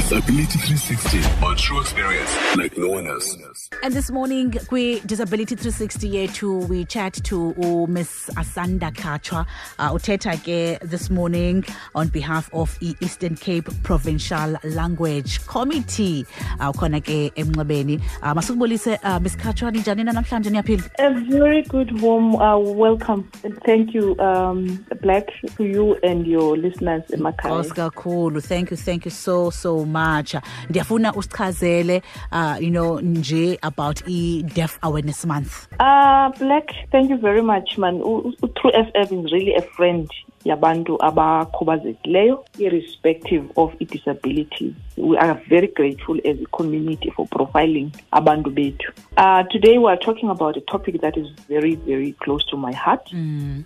Disability 360 on true experience like no one else. And this morning, kwi Disability 360 yethu we chat to uh, Miss Asanda Khatshwa. Uh, uthetha ke this morning on behalf of i Eastern Cape Provincial Language Committee. Uh, khona ke emnxebeni. Uh, masukubulise uh, Miss Khatshwa ninjani na namhlanje niyaphila? A very good warm uh, welcome and thank you, um, Black, to you and your listeners emakhaya. Nkosi kakhulu. Thank you, thank you so so much. Ndiyafuna usichazele uh, you know nje about i Deaf Awareness Month. Uh, Black, thank you very much, man. U- u- True FM is really a friend yabantu abakhubazekileyo irrespective of i-disability we are very grateful as a community for profiling abantu bethu uh, today we are talking about a topic that is very very close to my heart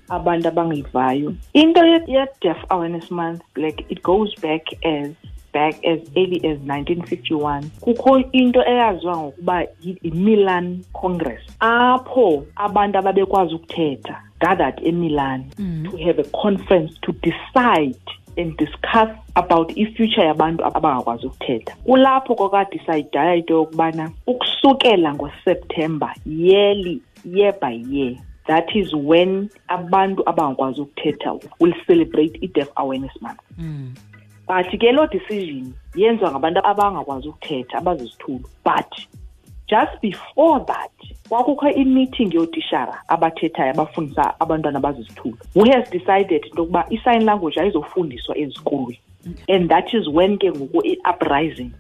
abantu abangivayo into ye- ye-deaf awareness month like it goes back as back as early as 1951 kukho into eyaziwa ngokuba yi- yi-milan congress. Apho abantu ababekwazi ukuthetha gathered emilan mm. to have a conference to decide and discuss about i-future yabantu abangakwazi ukuthetha. Kulapho kwakadisayidaya into yokubana ukusukela ngoseptemba yearly year by year that is when abantu abangakwazi ukuthetha will celebrate i-deaf awareness month mm. But ke loo decision yenziwa ngabantu abangakwazi ukuthetha abazizithulu. But just before that kwakukho imeeting yootishara abathethayo abafundisa abantwana abazizithulu. Who has decided into yokuba i-sign language ayizofundiswa ezikolweni and that is when ke ngoku i-uprising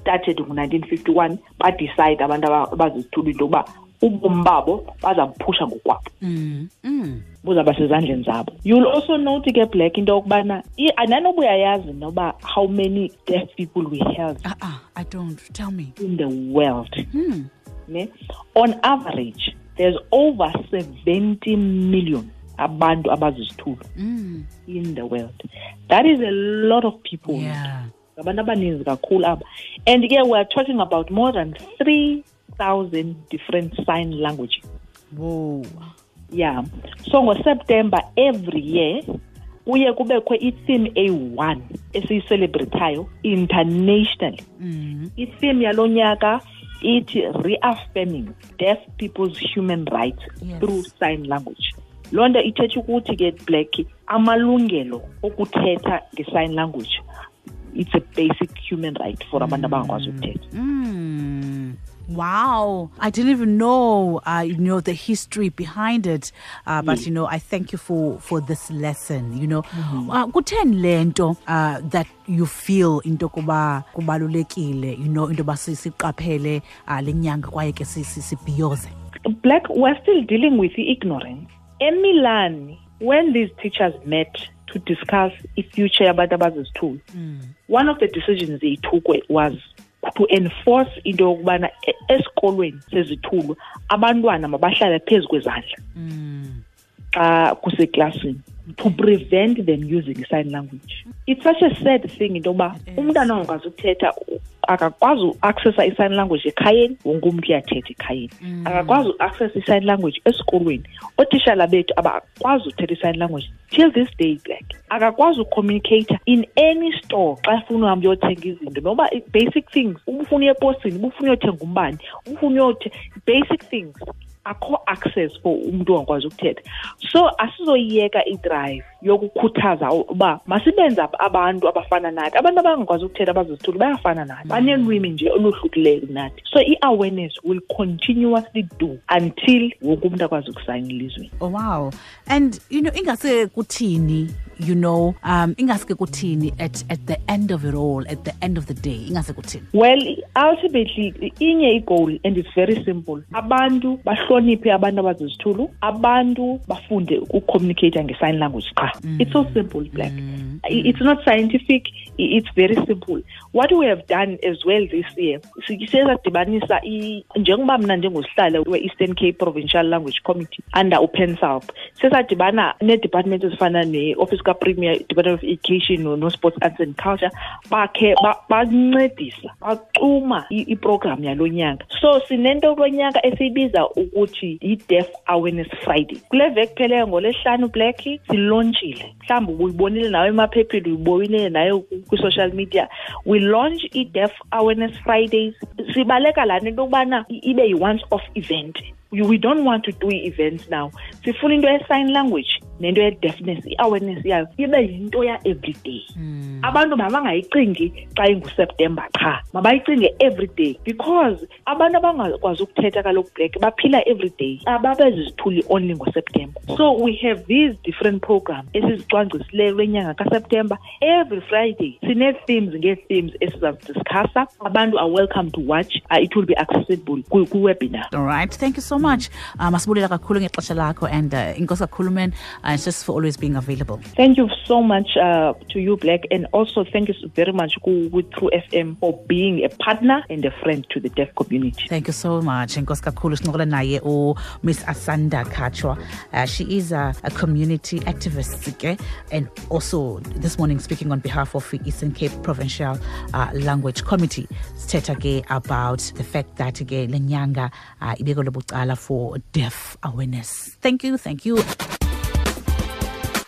started ngo-1951 badicide abantu aba- abazizithulu into yokuba ubomi babo bazabuphusha ngokwabo Mm. Mm. buzawuba sezandleni zabo you'll also note ke black into yokubana i- uyayazi noba how many deaf people we have Uh uh, I don't. Tell me. in the world Hmm. ne? on average there's over 70 million abantu abazizithulu Mm. in the world that is a lot of people Yeah. ngabantu abaninzi kakhulu aba and ke we're talking about more than 3000 different sign languages Whoa. yeah so ngoseptember every year kuye kubekho i-theme eyi-one esiyicelebratayo internationally Mm. i-theme yalo nyaka ithi reaffirming deaf people's human rights Yes. through sign language loo nto ithetha ukuthi ke black amalungelo okuthetha nge-sign language it's a basic human right for abantu abangakwazi ukuthetha Mm. Wow, I didn't even know, uh, you know, the history behind it. Uh, but you know, I thank you for for this lesson. You know, uh, kutheni lento uh, that you feel into kuba kubalulekile. You know, into basi siqaphele uh, lenyanga kwaye ke si- si- sibhiyoze. black we're still dealing with the ignorance emilan when these teachers met to discuss i-future yabantu abazizithulu one of the decisions they took was to enforce into yokubana esikolweni sezithulo abantwana mabahlale phezu kwezandla Mm. xa kuseklasini to prevent them using sign language. It's such a sad thing into yokuba umntana ongakwazi ukuthetha akakwazi uaccessa i-sign language ekhayeni wonke umntu uyathetha ekhayeni. Mm. Akakwazi uaccessa i-sign language esikolweni. Ootishala bethu abakwazi uthetha i-sign language till this day black akakwazi ucommunicate in any store xa funa uhambe uyothenga izinto. Noba basic things ubufuna uye eposini ubufuna uyothenga umbane ubufuna basic things akho access for umntu ongakwazi ukuthetha. So asizoyiyeka idrive yokukhuthaza uba masibenze abantu abafana nathi. Abantu abangakwazi ukuthetha abazizithulu bayafana nathi. Banelwimi nje oluhlukileyo kunathi so i-awareness will continuously do until wonke umntu akwazi ukusayina elizweni. Oh wow. And you know, ingase kuthini, you know, um ingase kuthini at at the end of it all, at the end of the day, ingase kuthini. well ultimately inye igoal and it's very simple. Abantu bahloniphe abantu abazizithulu abantu bafunde ukucommunicate nge-sign language qha. It's so simple black. I- it's not scientific it's very simple. What we have done as well this year si- siye sadibanisa i- njengoba mna ndingosihlalo we-eastern cape provincial language committee under uPanSALB siye sadibana nee-department ezifana ne-office sikapremier department of education no- no-sports arts and culture bakhe ba- bancedisa bacuma iprogram yalo nyaka. So sinento lonyaka esiyibiza ukuthi yi-deaf awareness friday. Kule veki black silontshile mhlawumbi ubuyibonile uyibonile nayo kwi-social media. We launch i-deaf awareness fridays sibaleka yokubana ibe yi-once off event. We don't want to do i-events now. Sifuna into ye-sign language nento ye-deafness i-awareness yayo. Ibe yinto ya-everyday abantu mabangayicingi xa inguseptemba qha mabayicinge everyday because abantu abangakwazi ukuthetha kaloku black baphila everyday ababezizithuli only ngoseptemba so we have these different programs esizicwangcisileyo lwenyanga kaseptemba every friday sinee-themes ngee-themes esizazidiscussa abantu are welcome to watch. Uh, it will be accessible kwi- kwi-webinar All right. Thank you so much. Uh, masibulela kakhulu ngexesha lakho and uh, inkosi kakhulu man uh, just for always being available. Thank you so much uh, to you, Black, and also thank you very much with True FM for being a partner and a friend to the deaf community. Thank you so much. Inkosi kakhulu sincokola naye u Miss Asanda Khatshwa. Uh, she is a, a community activist okay? and also this morning speaking on behalf of the Eastern Cape Provincial uh, Language Committee. Sithetha ke about the fact that ke lenyanga uh, ibekelwe bucala for deaf awareness. Thank you. Thank you.